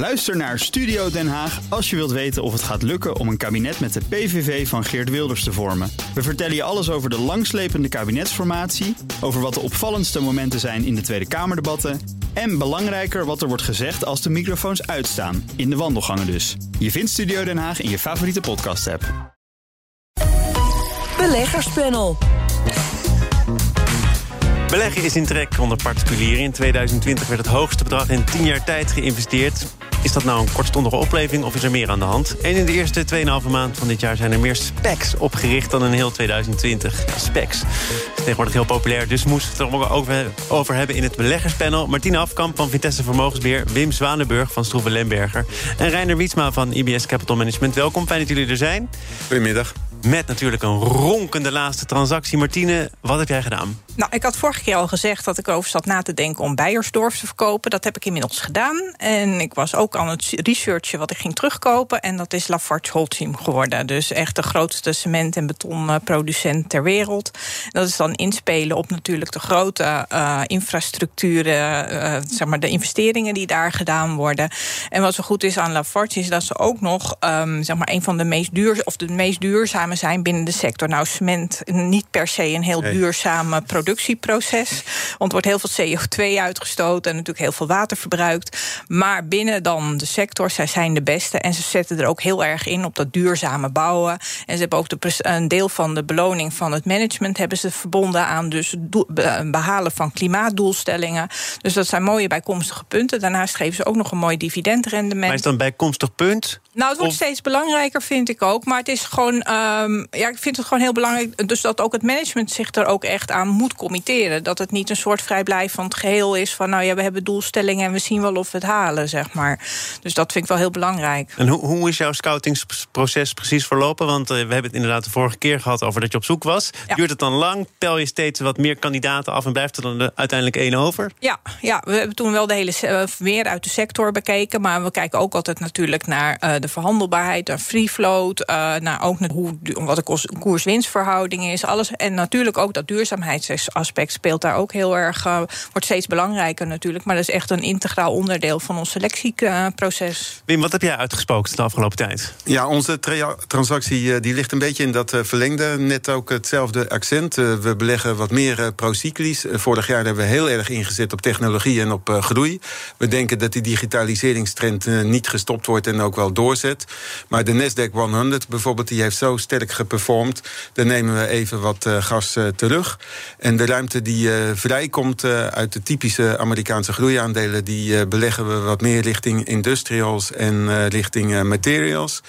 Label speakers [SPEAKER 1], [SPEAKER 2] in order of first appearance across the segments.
[SPEAKER 1] Luister naar Studio Den Haag als je wilt weten of het gaat lukken om een kabinet met de PVV van Geert Wilders te vormen. We vertellen je alles over de langslepende kabinetsformatie, over wat de opvallendste momenten zijn in de Tweede Kamerdebatten en belangrijker wat er wordt gezegd als de microfoons uitstaan, in de wandelgangen dus. Je vindt Studio Den Haag in je favoriete podcast-app.
[SPEAKER 2] Beleggerspanel.
[SPEAKER 3] Beleggen is in trek onder particulieren. In 2020 werd het hoogste bedrag in 10 jaar tijd geïnvesteerd. Is dat nou een kortstondige opleving of is er meer aan de hand? En in de eerste 2,5 maand van dit jaar zijn er meer specs opgericht dan in heel 2020. Ja, specs. Dat is tegenwoordig heel populair, dus moesten we het er ook over hebben in het beleggerspanel. Martine Afkamp van Vitesse Vermogensbeheer, Wim Zwanenburg van Stroeven Lemberger en Reiner Wietsma van IBS Capital Management. Welkom, fijn dat jullie er zijn.
[SPEAKER 4] Goedemiddag.
[SPEAKER 3] Met natuurlijk een ronkende laatste transactie. Martine, wat heb jij gedaan?
[SPEAKER 5] Nou, ik had vorige keer al gezegd dat ik over zat na te denken om Beiersdorf te verkopen. Dat heb ik inmiddels gedaan. En ik was ook aan het researchen wat ik ging terugkopen. En dat is Lafarge Holcim geworden. Dus echt de grootste cement- en betonproducent ter wereld. Dat is dan inspelen op natuurlijk de grote uh, infrastructuren, uh, zeg maar de investeringen die daar gedaan worden. En wat zo goed is aan Lafarge is dat ze ook nog um, zeg maar een van de meest duur of de meest duurzame zijn binnen de sector. Nou, cement niet per se een heel nee. duurzame productieproces. Want er wordt heel veel CO2 uitgestoten en natuurlijk heel veel water verbruikt. Maar binnen dan de sector, zij zijn de beste. En ze zetten er ook heel erg in op dat duurzame bouwen. En ze hebben ook de, een deel van de beloning van het management hebben ze verbonden aan dus behalen van klimaatdoelstellingen. Dus dat zijn mooie bijkomstige punten. Daarnaast geven ze ook nog een mooi dividendrendement.
[SPEAKER 3] Maar is dan bijkomstig punt?
[SPEAKER 5] Nou, het wordt of... steeds belangrijker, vind ik ook. Maar het is gewoon, um, ja, ik vind het gewoon heel belangrijk. Dus dat ook het management zich er ook echt aan moet committeren. Dat het niet een soort vrijblijvend geheel is van, nou ja, we hebben doelstellingen en we zien wel of we het halen, zeg maar. Dus dat vind ik wel heel belangrijk.
[SPEAKER 3] En hoe, hoe is jouw scoutingsproces precies verlopen? Want uh, we hebben het inderdaad de vorige keer gehad over dat je op zoek was. Ja. Duurt het dan lang? Pel je steeds wat meer kandidaten af en blijft er dan de, uiteindelijk één over?
[SPEAKER 5] Ja, ja, we hebben toen wel de hele uh, meer uit de sector bekeken. Maar we kijken ook altijd natuurlijk naar uh, de verhandelbaarheid, naar free float, naar ook naar hoe, wat de koers-winstverhouding is. Alles. En natuurlijk ook dat duurzaamheidsaspect speelt daar ook heel erg, wordt steeds belangrijker natuurlijk. Maar dat is echt een integraal onderdeel van ons selectieproces.
[SPEAKER 3] Wim, wat heb jij uitgespookt de afgelopen tijd?
[SPEAKER 4] Ja, onze tra transactie die ligt een beetje in dat verlengde. Net ook hetzelfde accent. we beleggen wat meer procyclisch. vorig jaar hebben we heel erg ingezet op technologie en op groei. We denken dat die digitaliseringstrend niet gestopt wordt en ook wel Maar de Nasdaq 100 bijvoorbeeld, die heeft zo sterk geperformed. Daar nemen we even wat gas terug. En de ruimte die vrijkomt uit de typische Amerikaanse groeiaandelen, die beleggen we wat meer richting industrials en richting materials.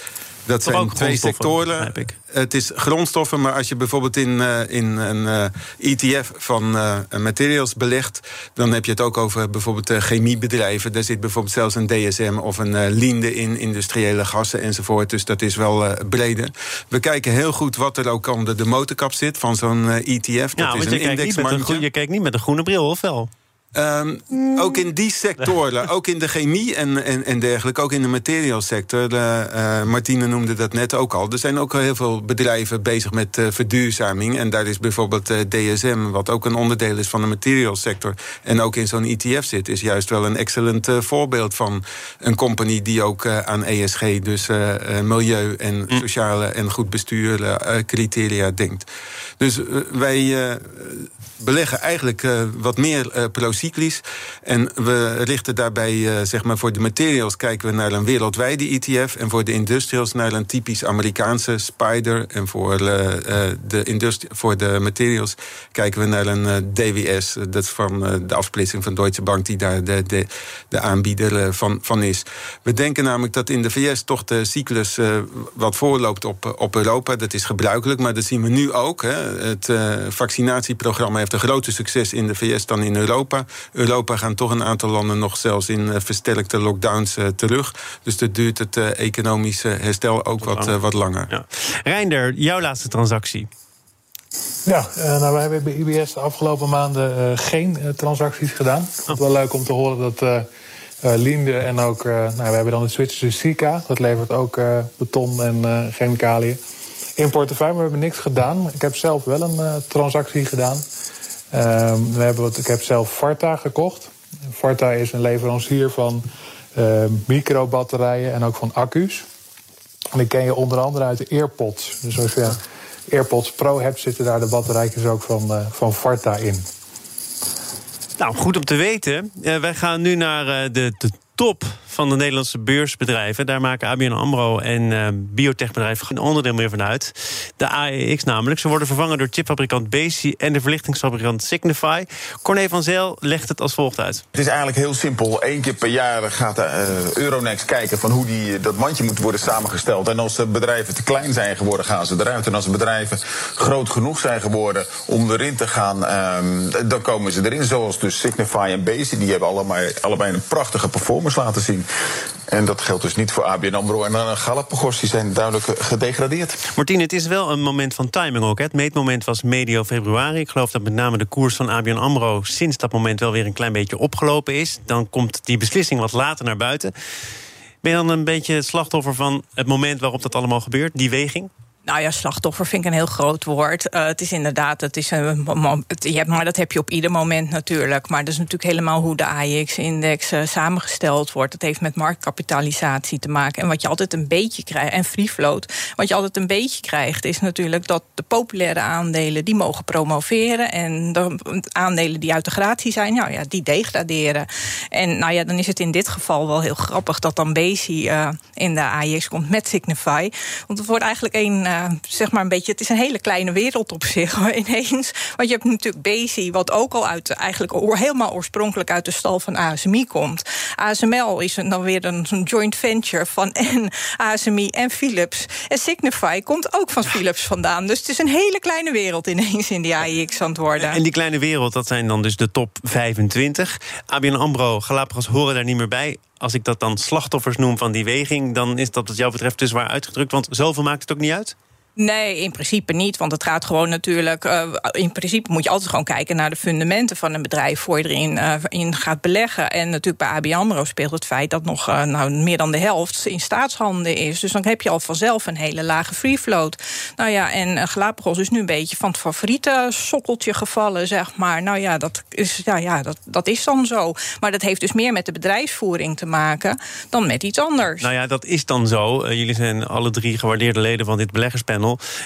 [SPEAKER 4] Dat zijn twee sectoren. Het is grondstoffen, maar als je bijvoorbeeld in, uh, in een uh, ETF van uh, materials belegt, dan heb je het ook over bijvoorbeeld chemiebedrijven. Daar zit bijvoorbeeld zelfs een DSM of een Linde in, industriële gassen enzovoort. Dus dat is wel breder. We kijken heel goed wat er ook onder de motorkap zit van zo'n ETF.
[SPEAKER 3] Dat
[SPEAKER 4] ja,
[SPEAKER 3] is een indexmandje. Je kijkt niet met een groene bril, of wel?
[SPEAKER 4] Um, ook in die sectoren, ook in de chemie en, en, en dergelijke, ook in de materiaalsector. Uh, Martine noemde dat net ook al. Er zijn ook heel veel bedrijven bezig met uh, verduurzaming. En daar is bijvoorbeeld DSM, wat ook een onderdeel is van de materiaalsector. En ook in zo'n ETF zit, is juist wel een excellent voorbeeld van een company die ook aan ESG, dus milieu en sociale en goed bestuur criteria denkt. Dus wij beleggen eigenlijk wat meer uh, procyclisch. En we richten daarbij, uh, zeg maar, voor de materials kijken we naar een wereldwijde ETF. En voor de industrials naar een typisch Amerikaanse Spider. En voor, de, voor de materials kijken we naar een DWS. Dat is van de afsplitsing van Deutsche Bank, die daar de, de, de aanbieder van, van is. We denken namelijk dat in de VS toch de cyclus wat voorloopt op, op Europa. Dat is gebruikelijk, maar dat zien we nu ook. Hè. Het vaccinatieprogramma heeft een groter succes in de VS dan in Europa. Europa gaan toch een aantal landen nog zelfs in uh, versterkte lockdowns uh, terug. Dus dat duurt het uh, economische herstel ook wat, wat langer. Ja.
[SPEAKER 3] Reinder, jouw laatste transactie.
[SPEAKER 6] Ja, nou, wij hebben bij IBS de afgelopen maanden geen transacties gedaan. Het is wel leuk om te horen dat Linde en ook... nou, we hebben dan de Zwitserse Sika. Dat levert ook beton en chemicaliën in portefeuille. Maar we hebben niks gedaan. Ik heb zelf wel een transactie gedaan. Um, we hebben wat, ik heb zelf Varta gekocht. Varta is een leverancier van uh, microbatterijen en ook van accu's. En die ken je onder andere uit de AirPods. Dus als je AirPods Pro hebt, zitten daar de batterijtjes ook van, uh, van Varta in.
[SPEAKER 3] Nou, goed om te weten. Uh, wij gaan nu naar uh, de, de top van de Nederlandse beursbedrijven. Daar maken ABN AMRO en uh, biotechbedrijven geen onderdeel meer van uit. De AEX namelijk. Ze worden vervangen door chipfabrikant Besi en de verlichtingsfabrikant Signify. Corné van Zel legt het als volgt uit.
[SPEAKER 2] Het is eigenlijk heel simpel. Eén keer per jaar gaat de uh, Euronext kijken van hoe die, dat mandje moet worden samengesteld. En als de bedrijven te klein zijn geworden, gaan ze eruit. En als de bedrijven groot genoeg zijn geworden om erin te gaan, um, dan komen ze erin. Zoals dus Signify en Besi. Die hebben allebei een prachtige performance laten zien. En dat geldt dus niet voor ABN AMRO en uh, Galapagos. Die zijn duidelijk gedegradeerd.
[SPEAKER 3] Martien, het is wel een moment van timing ook. Het meetmoment was medio februari. Ik geloof dat met name de koers van ABN AMRO... sinds dat moment wel weer een klein beetje opgelopen is. Dan komt die beslissing wat later naar buiten. Ben je dan een beetje het slachtoffer van het moment waarop dat allemaal gebeurt? Die weging?
[SPEAKER 5] Nou ja, slachtoffer vind ik een heel groot woord. Uh, het is inderdaad, het is een, het, je hebt, maar dat heb je op ieder moment natuurlijk. Maar dat is natuurlijk helemaal hoe de AIX-index uh, samengesteld wordt. Dat heeft met marktkapitalisatie te maken. En wat je altijd een beetje krijgt, en free float, wat je altijd een beetje krijgt, is natuurlijk dat de populaire aandelen die mogen promoveren. En de aandelen die uit de gratie zijn, nou ja, die degraderen. En nou ja, dan is het in dit geval wel heel grappig dat dan Bezi uh, in de AIX komt met Signify. Want het wordt eigenlijk een uh, zeg maar een beetje, het is een hele kleine wereld op zich ineens. Want je hebt natuurlijk Bezi, wat ook al uit eigenlijk helemaal oorspronkelijk uit de stal van ASMI komt. ASML is dan weer een, een, joint venture van en ASMI en Philips. En Signify komt ook van Philips vandaan. Dus het is een hele kleine wereld ineens in die AIX aan het worden.
[SPEAKER 3] En die kleine wereld, dat zijn dan dus de top 25. ABN AMRO, Galapagos horen daar niet meer bij als ik dat dan slachtoffers noem van die weging, dan is dat wat jou betreft te zwaar uitgedrukt. Want zoveel maakt het ook niet uit?
[SPEAKER 5] Nee, in principe niet. Want het gaat gewoon natuurlijk. Uh, in principe moet je altijd gewoon kijken naar de fundamenten van een bedrijf voor je erin uh, in gaat beleggen. En natuurlijk bij ABN Amro speelt het feit dat nog uh, nou, meer dan de helft in staatshanden is. Dus dan heb je al vanzelf een hele lage free float. Nou ja, en Galapagos is nu een beetje van het favoriete sokkeltje gevallen, zeg maar. Nou ja, dat is, ja, ja, dat, dat is dan zo. Maar dat heeft dus meer met de bedrijfsvoering te maken dan met iets anders.
[SPEAKER 3] Nou ja, dat is dan zo. jullie zijn alle drie gewaardeerde leden van dit beleggerspanel.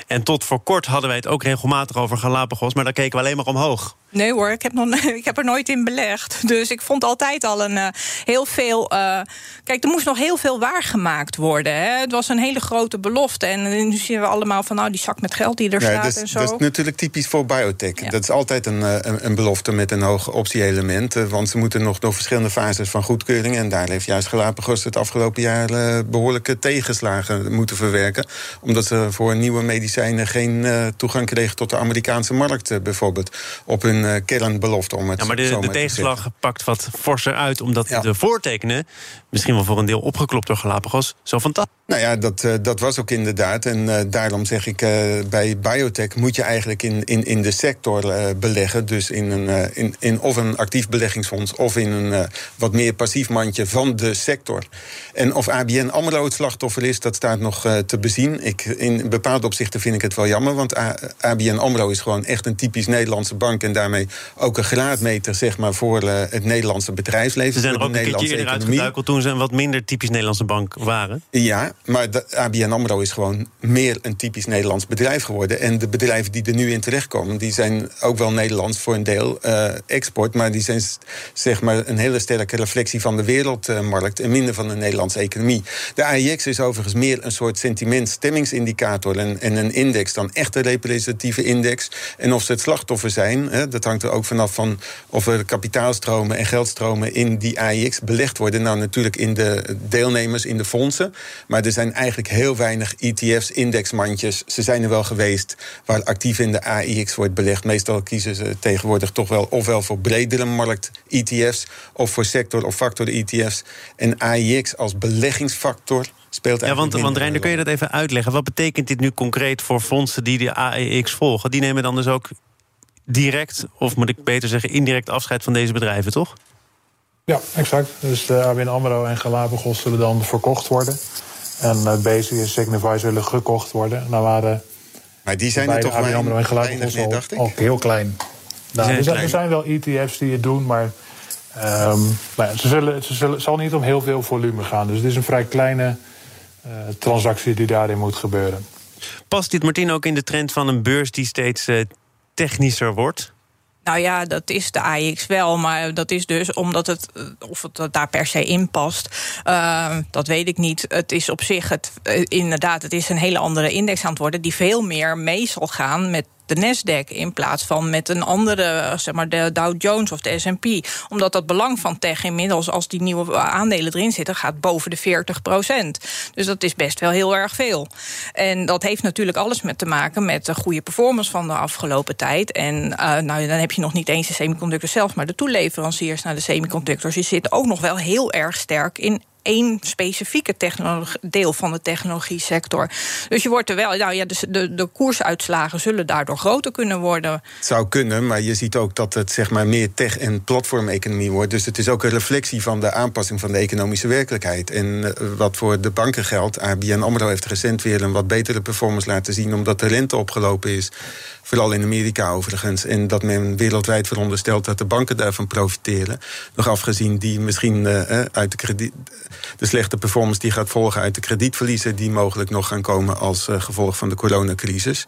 [SPEAKER 3] En tot voor kort hadden wij het ook regelmatig over Galapagos, maar daar keken we alleen maar omhoog.
[SPEAKER 5] Nee hoor, ik heb, nog, ik heb er nooit in belegd. Dus ik vond altijd al een uh, heel veel. Uh, kijk, er moest nog heel veel waargemaakt worden. Hè. Het was een hele grote belofte. En nu zien we allemaal van nou, die zak met geld die er ja, staat en zo.
[SPEAKER 4] Dat is natuurlijk typisch voor biotech. Ja. Dat is altijd een, een, een, belofte met een hoog optie-element. Want ze moeten nog door verschillende fases van goedkeuring. En daar heeft juist Galapagos het afgelopen jaar uh, behoorlijke tegenslagen moeten verwerken. Omdat ze voor nieuwe medicijnen geen toegang kregen tot de Amerikaanse markt, bijvoorbeeld. Op hun uh, kernbelofte om het
[SPEAKER 3] ja, maar de, de tegenslag pakt wat forser uit, omdat ja. de voortekenen, misschien wel voor een deel opgeklopt door Galapagos, zo fantastisch.
[SPEAKER 4] Nou ja, dat, uh, dat was ook inderdaad. En uh, daarom zeg ik, bij biotech moet je eigenlijk in, in, in de sector beleggen. Dus in, een, in, in of een actief beleggingsfonds of in een wat meer passief mandje van de sector. En of ABN AMRO het slachtoffer is, dat staat nog te bezien. Ik, in bepaalde opzichten vind ik het wel jammer, want ABN AMRO is gewoon echt een typisch Nederlandse bank en daarmee ook een graadmeter zeg maar, voor het Nederlandse bedrijfsleven.
[SPEAKER 3] Ze zijn er ook
[SPEAKER 4] de
[SPEAKER 3] een keertje eerder uitgeduikeld toen ze een wat minder typisch Nederlandse bank waren.
[SPEAKER 4] Ja, maar de ABN AMRO is gewoon meer een typisch Nederlands bedrijf geworden. En de bedrijven die er nu in terechtkomen, die zijn ook wel Nederlands voor een deel uh, export. Maar die zijn zeg maar een hele sterke reflectie van de wereldmarkt en minder van de Nederlandse economie. De AIX is overigens meer een soort sentiment stemmingsindicator en, en een index dan echt een representatieve index. En of ze het slachtoffer zijn, hè, dat hangt er ook vanaf van of er kapitaalstromen en geldstromen in die AIX belegd worden. Nou, natuurlijk in de deelnemers, in de fondsen. Maar er zijn eigenlijk heel weinig ETF's, indexmandjes. Ze zijn er wel geweest waar actief in de AIX wordt belegd. Meestal kiezen ze tegenwoordig toch wel ofwel voor bredere markt ETF's of voor sector- of factor-ETF's. En AIX als beleggingsfactor speelt
[SPEAKER 3] Ja, want, want Reiner, kun je dat even uitleggen? Wat betekent dit nu concreet voor fondsen die de AEX volgen? Die nemen dan dus ook direct, of moet ik beter zeggen, indirect afscheid van deze bedrijven, toch?
[SPEAKER 6] Ja, exact. Dus de ABN AMRO en Galapagos zullen dan verkocht worden. En uh, Basic en Signify zullen gekocht worden. Nou waren
[SPEAKER 4] maar die zijn er toch ABN
[SPEAKER 6] AMRO en Galapagos al, al, heel klein. Nou, er, zijn, er zijn wel ETF's die het doen, maar Ehm, maar ze zullen, ze zullen, het zal niet om heel veel volume gaan. Dus het is een vrij kleine uh, transactie die daarin moet gebeuren.
[SPEAKER 3] Past dit, Martin, ook in de trend van een beurs die steeds uh, technischer wordt?
[SPEAKER 5] Nou ja, dat is de AX wel, maar dat is dus omdat het, of het daar per se in past, uh, dat weet ik niet. Het is op zich, het, inderdaad, het is een hele andere index aan het worden, die veel meer mee zal gaan met de Nasdaq in plaats van met een andere, zeg maar de Dow Jones of de S&P. Omdat dat belang van tech inmiddels, als die nieuwe aandelen erin zitten, gaat boven de 40 procent. Dus dat is best wel heel erg veel. En dat heeft natuurlijk alles met te maken met de goede performance van de afgelopen tijd. En uh, nou, dan heb je nog niet eens de semiconductors zelf, maar de toeleveranciers naar de semiconductors. Die zitten ook nog wel heel erg sterk in één specifieke deel van de technologie sector. Dus je wordt er wel, nou ja, de, de, de koersuitslagen zullen daardoor groter kunnen worden.
[SPEAKER 4] Het zou kunnen, maar je ziet ook dat het zeg maar meer tech- en platformeconomie wordt. Dus het is ook een reflectie van de aanpassing van de economische werkelijkheid. En uh, wat voor de banken geldt, ABN AMRO heeft recent weer een wat betere performance laten zien, omdat de rente opgelopen is. Vooral in Amerika overigens. En dat men wereldwijd veronderstelt dat de banken daarvan profiteren. Nog afgezien die misschien uh, uit de, krediet, de slechte performance die gaat volgen uit de kredietverliezen... die mogelijk nog gaan komen als uh, gevolg van de coronacrisis.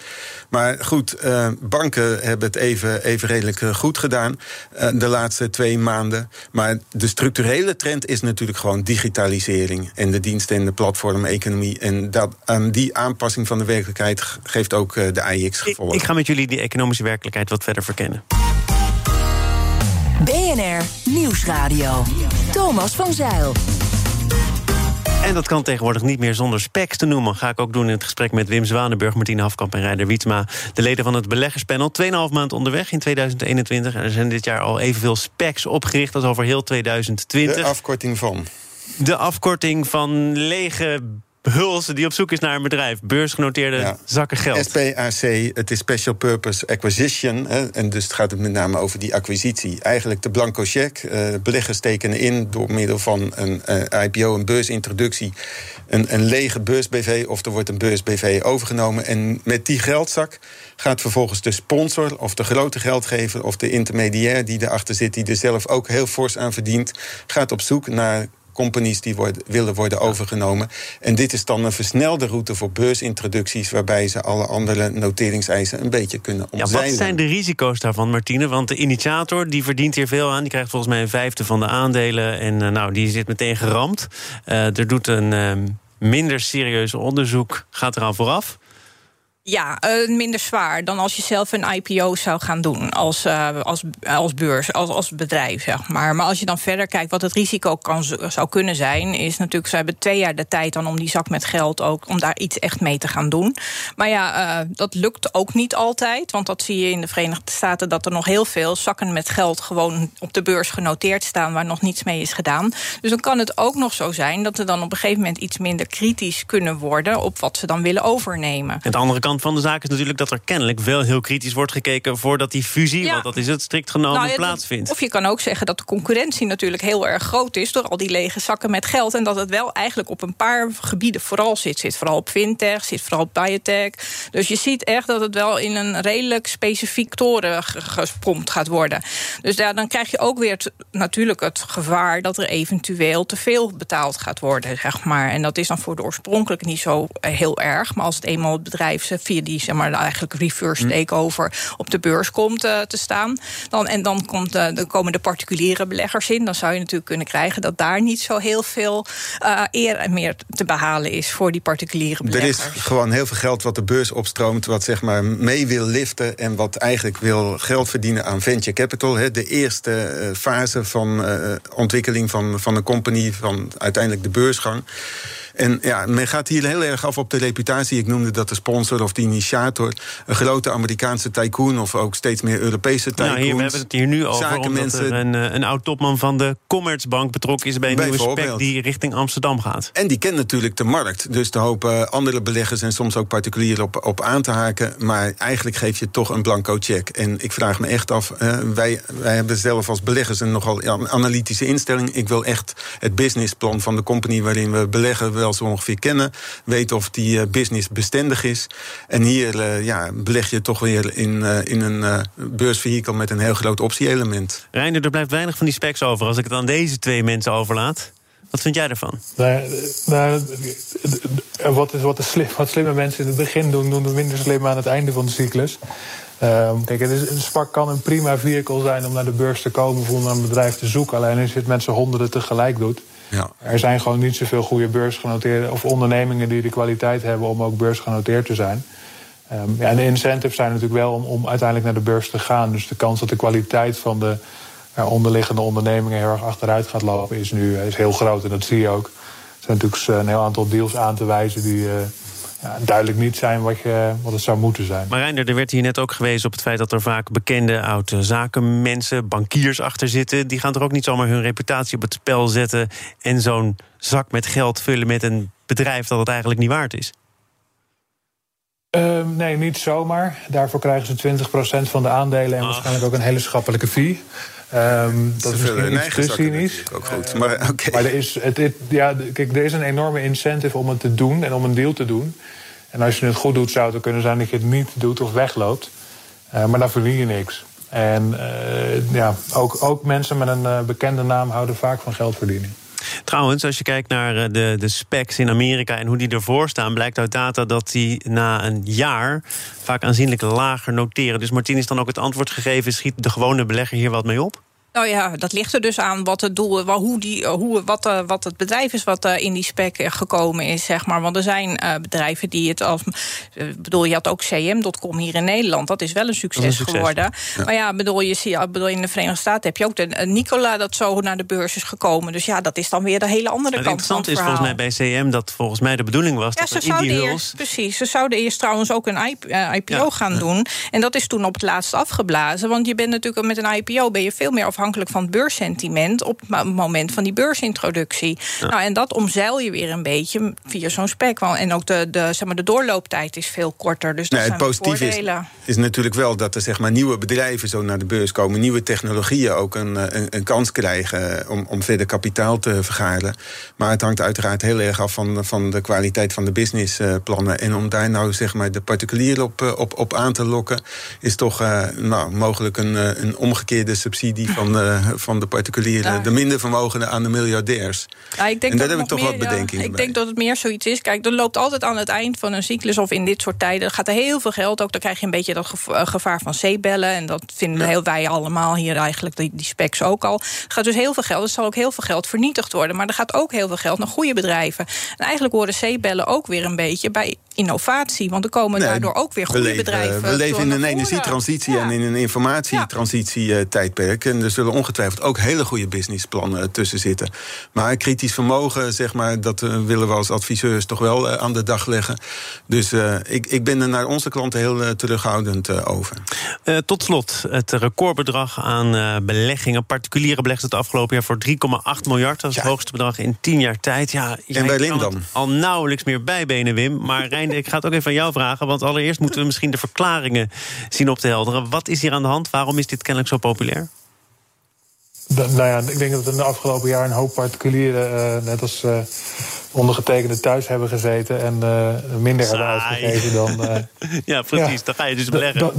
[SPEAKER 4] Maar goed, uh, banken hebben het even, even redelijk goed gedaan de laatste twee maanden. Maar de structurele trend is natuurlijk gewoon digitalisering... en de diensten en de platformeconomie. En dat, die aanpassing van de werkelijkheid geeft ook de AIX gevolgen.
[SPEAKER 3] Ik, ik ga met jullie die economische werkelijkheid wat verder verkennen.
[SPEAKER 7] BNR Nieuwsradio. Thomas van Zeil.
[SPEAKER 3] En dat kan tegenwoordig niet meer zonder specs te noemen. Ga ik ook doen in het gesprek met Wim Zwanenburg, Martine Hafkamp en Rijder Wietsma. De leden van het beleggerspanel. 2,5 maand onderweg in 2021. En er zijn dit jaar al evenveel specs opgericht als over heel 2020.
[SPEAKER 4] De afkorting van.
[SPEAKER 3] De afkorting van lege Hulse die op zoek is naar een bedrijf. Beursgenoteerde ja. zakken geld.
[SPEAKER 4] SPAC, het is Special Purpose Acquisition. Hè, en dus het gaat het met name over die acquisitie. Eigenlijk de blanco cheque. Uh, beleggers tekenen in door middel van een uh, IPO, een beursintroductie... Een, een lege beurs-BV of er wordt een beurs-BV overgenomen. En met die geldzak gaat vervolgens de sponsor of de grote geldgever... of de intermediair die erachter zit, die er zelf ook heel fors aan verdient... gaat op zoek naar companies die worden, willen worden overgenomen. En dit is dan een versnelde route voor beursintroducties... waarbij ze alle andere noteringseisen een beetje kunnen omzeilen.
[SPEAKER 3] Ja, wat zijn de risico's daarvan, Martine? Want de initiator die verdient hier veel aan. Die krijgt volgens mij een vijfde van de aandelen. En uh, nou, die zit meteen geramd. Uh, er doet een uh, minder serieus onderzoek, gaat eraan vooraf.
[SPEAKER 5] Ja, uh, minder zwaar dan als je zelf een IPO zou gaan doen als, uh, als, als beurs, als, als bedrijf, zeg maar. Maar als je dan verder kijkt wat het risico kan, zou kunnen zijn, is natuurlijk, ze hebben twee jaar de tijd dan om die zak met geld ook, om daar iets echt mee te gaan doen. Maar ja, uh, dat lukt ook niet altijd, want dat zie je in de Verenigde Staten, dat er nog heel veel zakken met geld gewoon op de beurs genoteerd staan, waar nog niets mee is gedaan. Dus dan kan het ook nog zo zijn dat ze dan op een gegeven moment iets minder kritisch kunnen worden op wat ze dan willen overnemen.
[SPEAKER 3] En de andere kant van de zaak is natuurlijk dat er kennelijk wel heel kritisch wordt gekeken voordat die fusie, ja. want dat is het strikt genomen, nou, plaatsvindt.
[SPEAKER 5] Of je kan ook zeggen dat de concurrentie natuurlijk heel erg groot is door al die lege zakken met geld. En dat het wel eigenlijk op een paar gebieden vooral zit. Zit vooral op fintech, zit vooral op biotech. Dus je ziet echt dat het wel in een redelijk specifiek toren gespompt gaat worden. Dus ja, dan krijg je ook weer natuurlijk het gevaar dat er eventueel te veel betaald gaat worden, zeg maar. En dat is dan voor de oorspronkelijk niet zo heel erg. Maar als het eenmaal het bedrijf via die zeg maar, eigenlijk reverse hm. takeover op de beurs komt uh, te staan. Dan, en dan, komt, uh, dan komen de particuliere beleggers in. Dan zou je natuurlijk kunnen krijgen dat daar niet zo heel veel uh, eer meer te behalen is voor die particuliere beleggers.
[SPEAKER 4] Er is gewoon heel veel geld wat de beurs opstroomt, wat zeg maar mee wil liften en wat eigenlijk wil geld verdienen aan venture capital. Hè, de eerste fase van ontwikkeling van, van een company, van uiteindelijk de beursgang. En ja, men gaat hier heel erg af op de reputatie. Ik noemde dat de sponsor of de initiator. Een grote Amerikaanse tycoon of ook steeds meer Europese tycoons.
[SPEAKER 3] Nou, hier, we hebben het hier nu over omdat er een, eh, een oud-topman van de Commerzbank betrokken is... bij een nieuwe spec die richting Amsterdam gaat.
[SPEAKER 4] En die kent natuurlijk de markt. Dus de hopen andere beleggers en soms ook particulieren op, op aan te haken. Maar eigenlijk geef je toch een blanco check. En ik vraag me echt af, uh, wij, wij hebben zelf als beleggers een nogal analytische instelling. Ik wil echt het businessplan van de company waarin we beleggen... wel betaalstelsel ongeveer kennen. Weten of die business bestendig is. En hier ja, beleg je toch weer in, in een beursvehikel met een heel groot optie-element.
[SPEAKER 3] Reiner, er blijft weinig van die specs over als ik het aan deze twee mensen overlaat. Wat vind jij ervan?
[SPEAKER 6] Nou, nou, wat, is, wat, is slim, wat slimme mensen in het begin doen, doen minder slim aan het einde van de cyclus. Um, kijk, het is, een SPAC kan een prima vehicle zijn om naar de beurs te komen of om naar een bedrijf te zoeken. Alleen als je het met z'n honderden tegelijk doet. Ja. Er zijn gewoon niet zoveel goede beursgenoteerde of ondernemingen die de kwaliteit hebben om ook beursgenoteerd te zijn. Um, ja, en de incentives zijn natuurlijk wel om, uiteindelijk naar de beurs te gaan. Dus de kans dat de kwaliteit van de onderliggende ondernemingen heel erg achteruit gaat lopen, is nu is heel groot. En dat zie je ook. Er zijn natuurlijk een heel aantal deals aan te wijzen die uh, ja, duidelijk niet zijn wat, je, wat het zou moeten zijn.
[SPEAKER 3] Maar Reinder, er werd hier net ook gewezen op het feit dat er vaak bekende oude zakenmensen, bankiers achter zitten. Die gaan toch ook niet zomaar hun reputatie op het spel zetten en zo'n zak met geld vullen met een bedrijf dat het eigenlijk niet waard is?
[SPEAKER 6] Uh, nee, niet zomaar. Daarvoor krijgen ze 20% van de aandelen en waarschijnlijk ook een hele schappelijke fee. Um, dat is misschien iets te cynisch.
[SPEAKER 4] Ook goed. Maar, okay.
[SPEAKER 6] maar er, is, het, het, ja, kijk, er is een enorme incentive om het te doen en om een deal te doen. En als je het goed doet, zou het kunnen zijn dat je het niet doet of wegloopt. Uh, maar dan verdien je niks. En uh, ja, ook, ook mensen met een uh, bekende naam houden vaak van geldverdiening.
[SPEAKER 3] Trouwens, als je kijkt naar eh, de, de specs in Amerika en hoe die ervoor staan, blijkt uit data dat die na een jaar vaak aanzienlijk lager noteren. Dus Martin is dan ook het antwoord gegeven: schiet de gewone belegger hier wat mee op?
[SPEAKER 5] Nou ja, dat ligt er dus aan wat het doel, hoe die, hoe, wat, uh, wat het bedrijf is wat uh, in die spec gekomen is, zeg maar. Want er zijn uh, bedrijven die het als. bedoel, je had ook CM.com hier in Nederland. Dat is wel een succes, een succes. geworden. Ja. Maar ja, bedoel, je bedoel, in de Verenigde Staten heb je ook de Nicola dat zo naar de beurs is gekomen. Dus ja, dat is dan weer de hele andere kant
[SPEAKER 3] van het is volgens mij bij CM dat volgens mij de bedoeling was.
[SPEAKER 5] Ja,
[SPEAKER 3] dat
[SPEAKER 5] ze zouden eerst, precies. Ze zouden eerst trouwens ook een IPO ja. gaan doen. En dat is toen op het laatst afgeblazen. Want je bent natuurlijk met een IPO ben je veel meer afhankelijk van het beurssentiment op het moment van die beursintroductie. Nou, en dat omzeil je weer een beetje via zo'n spec. En ook de, de, zeg maar, de doorlooptijd is veel korter. Dus dat nee, het positieve
[SPEAKER 4] is, is, natuurlijk wel dat er zeg maar, nieuwe bedrijven zo naar de beurs komen, nieuwe technologieën ook een, een, een kans krijgen om, om verder kapitaal te vergaren. Maar het hangt uiteraard heel erg af van, van de kwaliteit van de businessplannen. En om daar nou zeg maar, de particulier op, eh, op, op aan te lokken, is toch uh, nou, mogelijk een, eh, een omgekeerde subsidie van, van de particulieren, de minder vermogenden aan de miljardairs.
[SPEAKER 5] Ja, ik denk
[SPEAKER 4] en
[SPEAKER 5] daar
[SPEAKER 4] heb ik toch wat bedenkingen
[SPEAKER 5] Ik denk dat het meer zoiets is. Kijk, er loopt altijd aan het eind van een cyclus of in dit soort tijden gaat er heel veel geld. Ook dan krijg je een beetje dat eh, gevaar van zeebellen. En dat vinden heel wij allemaal hier eigenlijk, die, die specs ook al. Er gaat dus heel veel geld. Er zal ook heel veel geld vernietigd worden. Maar er gaat ook heel veel geld naar goede bedrijven. En eigenlijk horen zeebellen ook weer een beetje bij innovatie. Want er komen daardoor ook weer goede bedrijven.
[SPEAKER 4] We leven in een energietransitie en in een informatietransitietijdperk. En er zullen ongetwijfeld ook hele goede businessplannen tussen zitten. Maar kritisch vermogen, zeg maar, dat eh, willen we als adviseurs toch wel eh, aan de dag leggen. Dus uh, ik, ik ben er naar onze klanten heel terughoudend over.
[SPEAKER 3] tot slot, het recordbedrag aan beleggingen. Particuliere beleggers het afgelopen jaar voor 3,8 miljard. Dat is het hoogste bedrag in 10 jaar tijd. Ja,
[SPEAKER 4] en bij Lim dan?
[SPEAKER 3] Al nauwelijks meer bijbenen, Wim. Maar Rijn ik ga het ook even aan jou vragen. Want allereerst moeten we misschien de verklaringen zien op te helderen. Wat is hier aan de hand? Waarom is dit kennelijk zo populair?
[SPEAKER 6] nou ja, ik denk dat in de afgelopen jaar een hoop particulieren, uh, net als uh, ondergetekende, thuis hebben gezeten en uh, minder hebben uitgegeven dan.
[SPEAKER 3] ja, precies. Ja, dan ga je dus beleggen.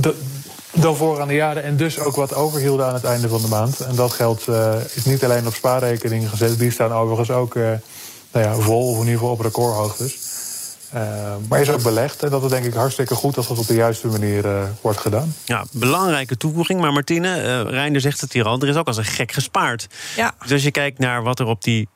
[SPEAKER 6] Dan voorgaande jaren en dus ook wat overhielden aan het einde van de maand. En dat geld is niet alleen op spaarrekeningen gezet, die staan overigens ook nou ja, vol, of in ieder geval op recordhoogtes. Uh, maar is ook belegd. En dat is denk ik hartstikke goed als dat op de juiste manier uh, wordt gedaan.
[SPEAKER 3] Ja, belangrijke toevoeging. Maar Martine, uh, Reinder zegt het hier al, er is ook als een gek gespaard. Ja. Dus als je kijkt naar wat er op die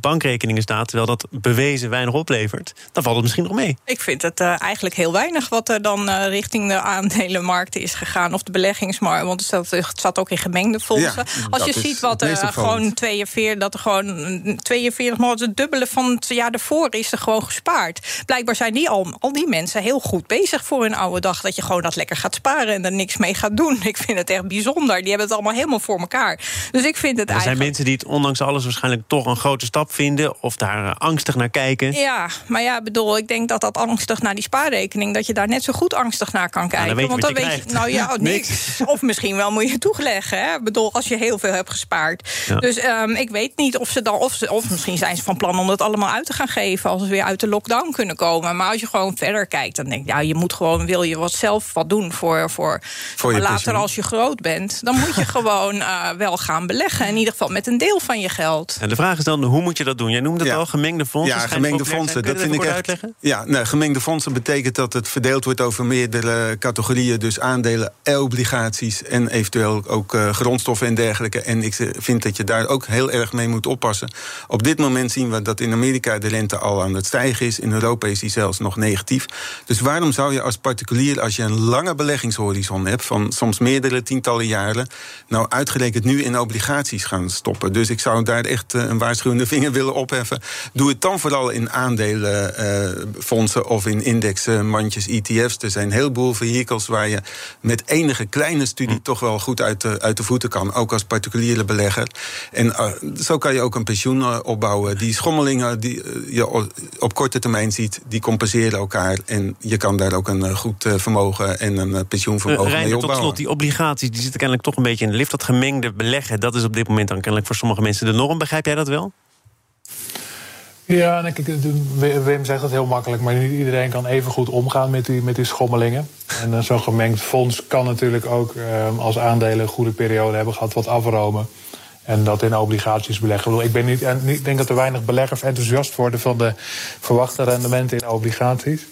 [SPEAKER 3] bankrekeningen staat, terwijl dat bewezen weinig oplevert, dan valt het misschien nog mee.
[SPEAKER 5] Ik vind het uh, eigenlijk heel weinig wat er dan uh, richting de aandelenmarkten is gegaan of de beleggingsmarkt. Want het zat, ook in gemengde fondsen. Ja, Als je ziet wat er uh, gewoon 42, dat er gewoon 42 maar het dubbele van het jaar ervoor is er gewoon gespaard. Blijkbaar zijn die al, al die mensen heel goed bezig voor hun oude dag. Dat je gewoon dat lekker gaat sparen en er niks mee gaat doen. Ik vind het echt bijzonder. Die hebben het allemaal helemaal voor elkaar. Dus ik vind het
[SPEAKER 3] er
[SPEAKER 5] eigenlijk.
[SPEAKER 3] Er zijn mensen die het ondanks alles waarschijnlijk toch een grote stap vinden of daar eh, angstig naar kijken.
[SPEAKER 5] Ja, maar ja, bedoel, ik denk dat dat angstig naar die spaarrekening, dat je daar net zo goed angstig naar kan kijken.
[SPEAKER 3] dan weet je
[SPEAKER 5] Want
[SPEAKER 3] wat
[SPEAKER 5] dan weet je, nou ja, oh, niks. Of misschien wel moet je het toeleggen. Hè? Ik bedoel, als je heel veel hebt gespaard.
[SPEAKER 3] Ja.
[SPEAKER 5] Dus ehm, ik weet niet of ze dan, of, ze, of misschien zijn ze van plan om dat allemaal uit te gaan geven als we weer uit de lockdown kunnen komen. Maar als je gewoon verder kijkt, dan denk ik, ja, je moet gewoon, wil je wat zelf wat doen voor, voor,
[SPEAKER 4] Voor je
[SPEAKER 5] later als je groot bent, dan moet je gewoon eh, wel gaan beleggen. In ieder geval met een deel van je geld.
[SPEAKER 3] En de vraag is dan, hoe moet je dat doen? Jij noemde het
[SPEAKER 4] Ja.
[SPEAKER 3] al, gemengde fondsen.
[SPEAKER 4] Ja, gemengde fondsen. Dat vind ik echt.
[SPEAKER 3] uitleggen?
[SPEAKER 4] Ja, nee, gemengde fondsen betekent dat het verdeeld wordt over meerdere categorieën. Dus aandelen, obligaties en eventueel ook eh, grondstoffen en dergelijke. En ik vind dat je daar ook heel erg mee moet oppassen. Op dit moment zien we dat in Amerika de rente al aan het stijgen is. In Europa is die zelfs nog negatief. Dus waarom zou je als particulier, als je een lange beleggingshorizon hebt, van soms meerdere tientallen jaren, nou uitgerekend nu in obligaties gaan stoppen? Dus ik zou daar echt eh, een waarschuwende vinger willen opheffen. Doe het dan vooral in aandelenfondsen of in indexmandjes, ETF's. Er zijn een heleboel vehicles waar je met enige kleine studie toch wel goed uit de, uit de voeten kan. Ook als particuliere belegger. En eh, zo kan je ook een pensioen eh, opbouwen. Die schommelingen die eh, je op korte termijn ziet, die compenseren elkaar. En je kan daar ook een eh, goed eh, vermogen en een eh, pensioenvermogen
[SPEAKER 3] Uh,
[SPEAKER 4] mee
[SPEAKER 3] Reiner, tot
[SPEAKER 4] opbouwen.
[SPEAKER 3] slot, die obligaties die zitten kennelijk toch een beetje in de lift. Dat gemengde beleggen, dat is op dit moment dan kennelijk voor sommige mensen de norm. Begrijp jij dat wel?
[SPEAKER 6] Ja, Wim zegt dat heel makkelijk, maar niet iedereen kan even goed omgaan met die, met die schommelingen. En eh, zo'n gemengd fonds kan natuurlijk ook eh, als aandelen een goede periode hebben gehad wat afromen. En dat in obligaties beleggen. Ben niet, ik denk dat er weinig beleggers enthousiast worden van de verwachte rendementen in obligaties.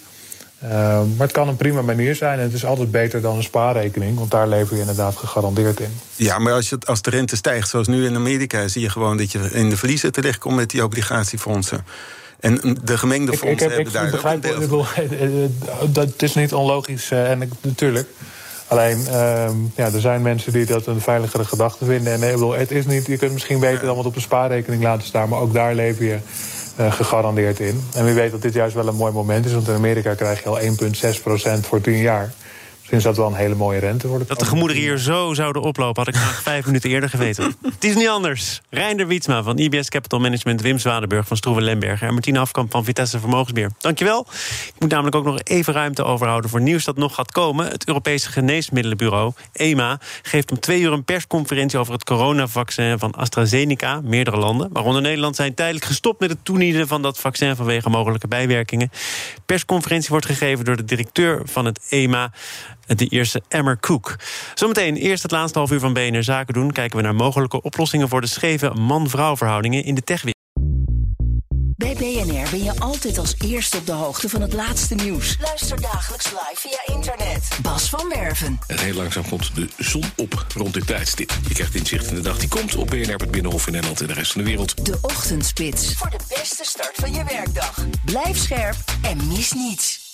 [SPEAKER 6] Eh, maar het kan een prima manier zijn. En het is altijd beter dan een spaarrekening, want daar lever je inderdaad gegarandeerd in.
[SPEAKER 4] Ja, maar als, je, als de rente stijgt, zoals nu in Amerika, zie je gewoon dat je in de verliezen terechtkomt met die obligatiefondsen. En de gemengde fondsen
[SPEAKER 6] ik, heb, ik
[SPEAKER 4] hebben daar ook een
[SPEAKER 6] begrijp
[SPEAKER 4] deel van.
[SPEAKER 6] eh, eh, dat het is niet onlogisch eh, en ik, natuurlijk. Alleen, ehm, ja, er zijn mensen die dat een veiligere gedachte vinden. En eh, ik bedoel, het is niet, je kunt misschien beter dan wat op een spaarrekening laten staan, maar ook daar lever je eh, gegarandeerd in. En wie weet dat dit juist wel een mooi moment is, want in Amerika krijg je al 1,6% voor 10 jaar. Misschien is dat wel een hele mooie rente voor de
[SPEAKER 3] Dat de gemoederen hier zo zouden oplopen, had ik graag vijf minuten eerder geweten. Het is niet anders. Reinder Wietsma van IBS Capital Management, Wim Zwanenburg van Stroeven Lemberger en Martina Afkamp van Vitesse Vermogensbeheer. Dankjewel. Ik moet namelijk ook nog even ruimte overhouden voor nieuws dat nog gaat komen. Het Europese Geneesmiddelenbureau, EMA, geeft om twee uur een persconferentie over het coronavaccin van AstraZeneca. Meerdere landen, waaronder Nederland, zijn tijdelijk gestopt met het toedienen van dat vaccin vanwege mogelijke bijwerkingen. Persconferentie wordt gegeven door de directeur van het EMA, de eerste Emmer Cook. Zometeen eerst het laatste half uur van BNR Zaken doen. Kijken we naar mogelijke oplossingen voor de scheve man-vrouw verhoudingen in de techwereld.
[SPEAKER 7] Bij BNR ben je altijd als eerste op de hoogte van het laatste nieuws. Luister dagelijks live via internet. Bas van Werven.
[SPEAKER 8] En heel langzaam komt de zon op rond dit tijdstip. Je krijgt inzicht in de dag die komt op BNR, het Binnenhof in Nederland en de rest van de wereld.
[SPEAKER 7] De Ochtendspits. Voor de beste start van je werkdag. Blijf scherp en mis niets.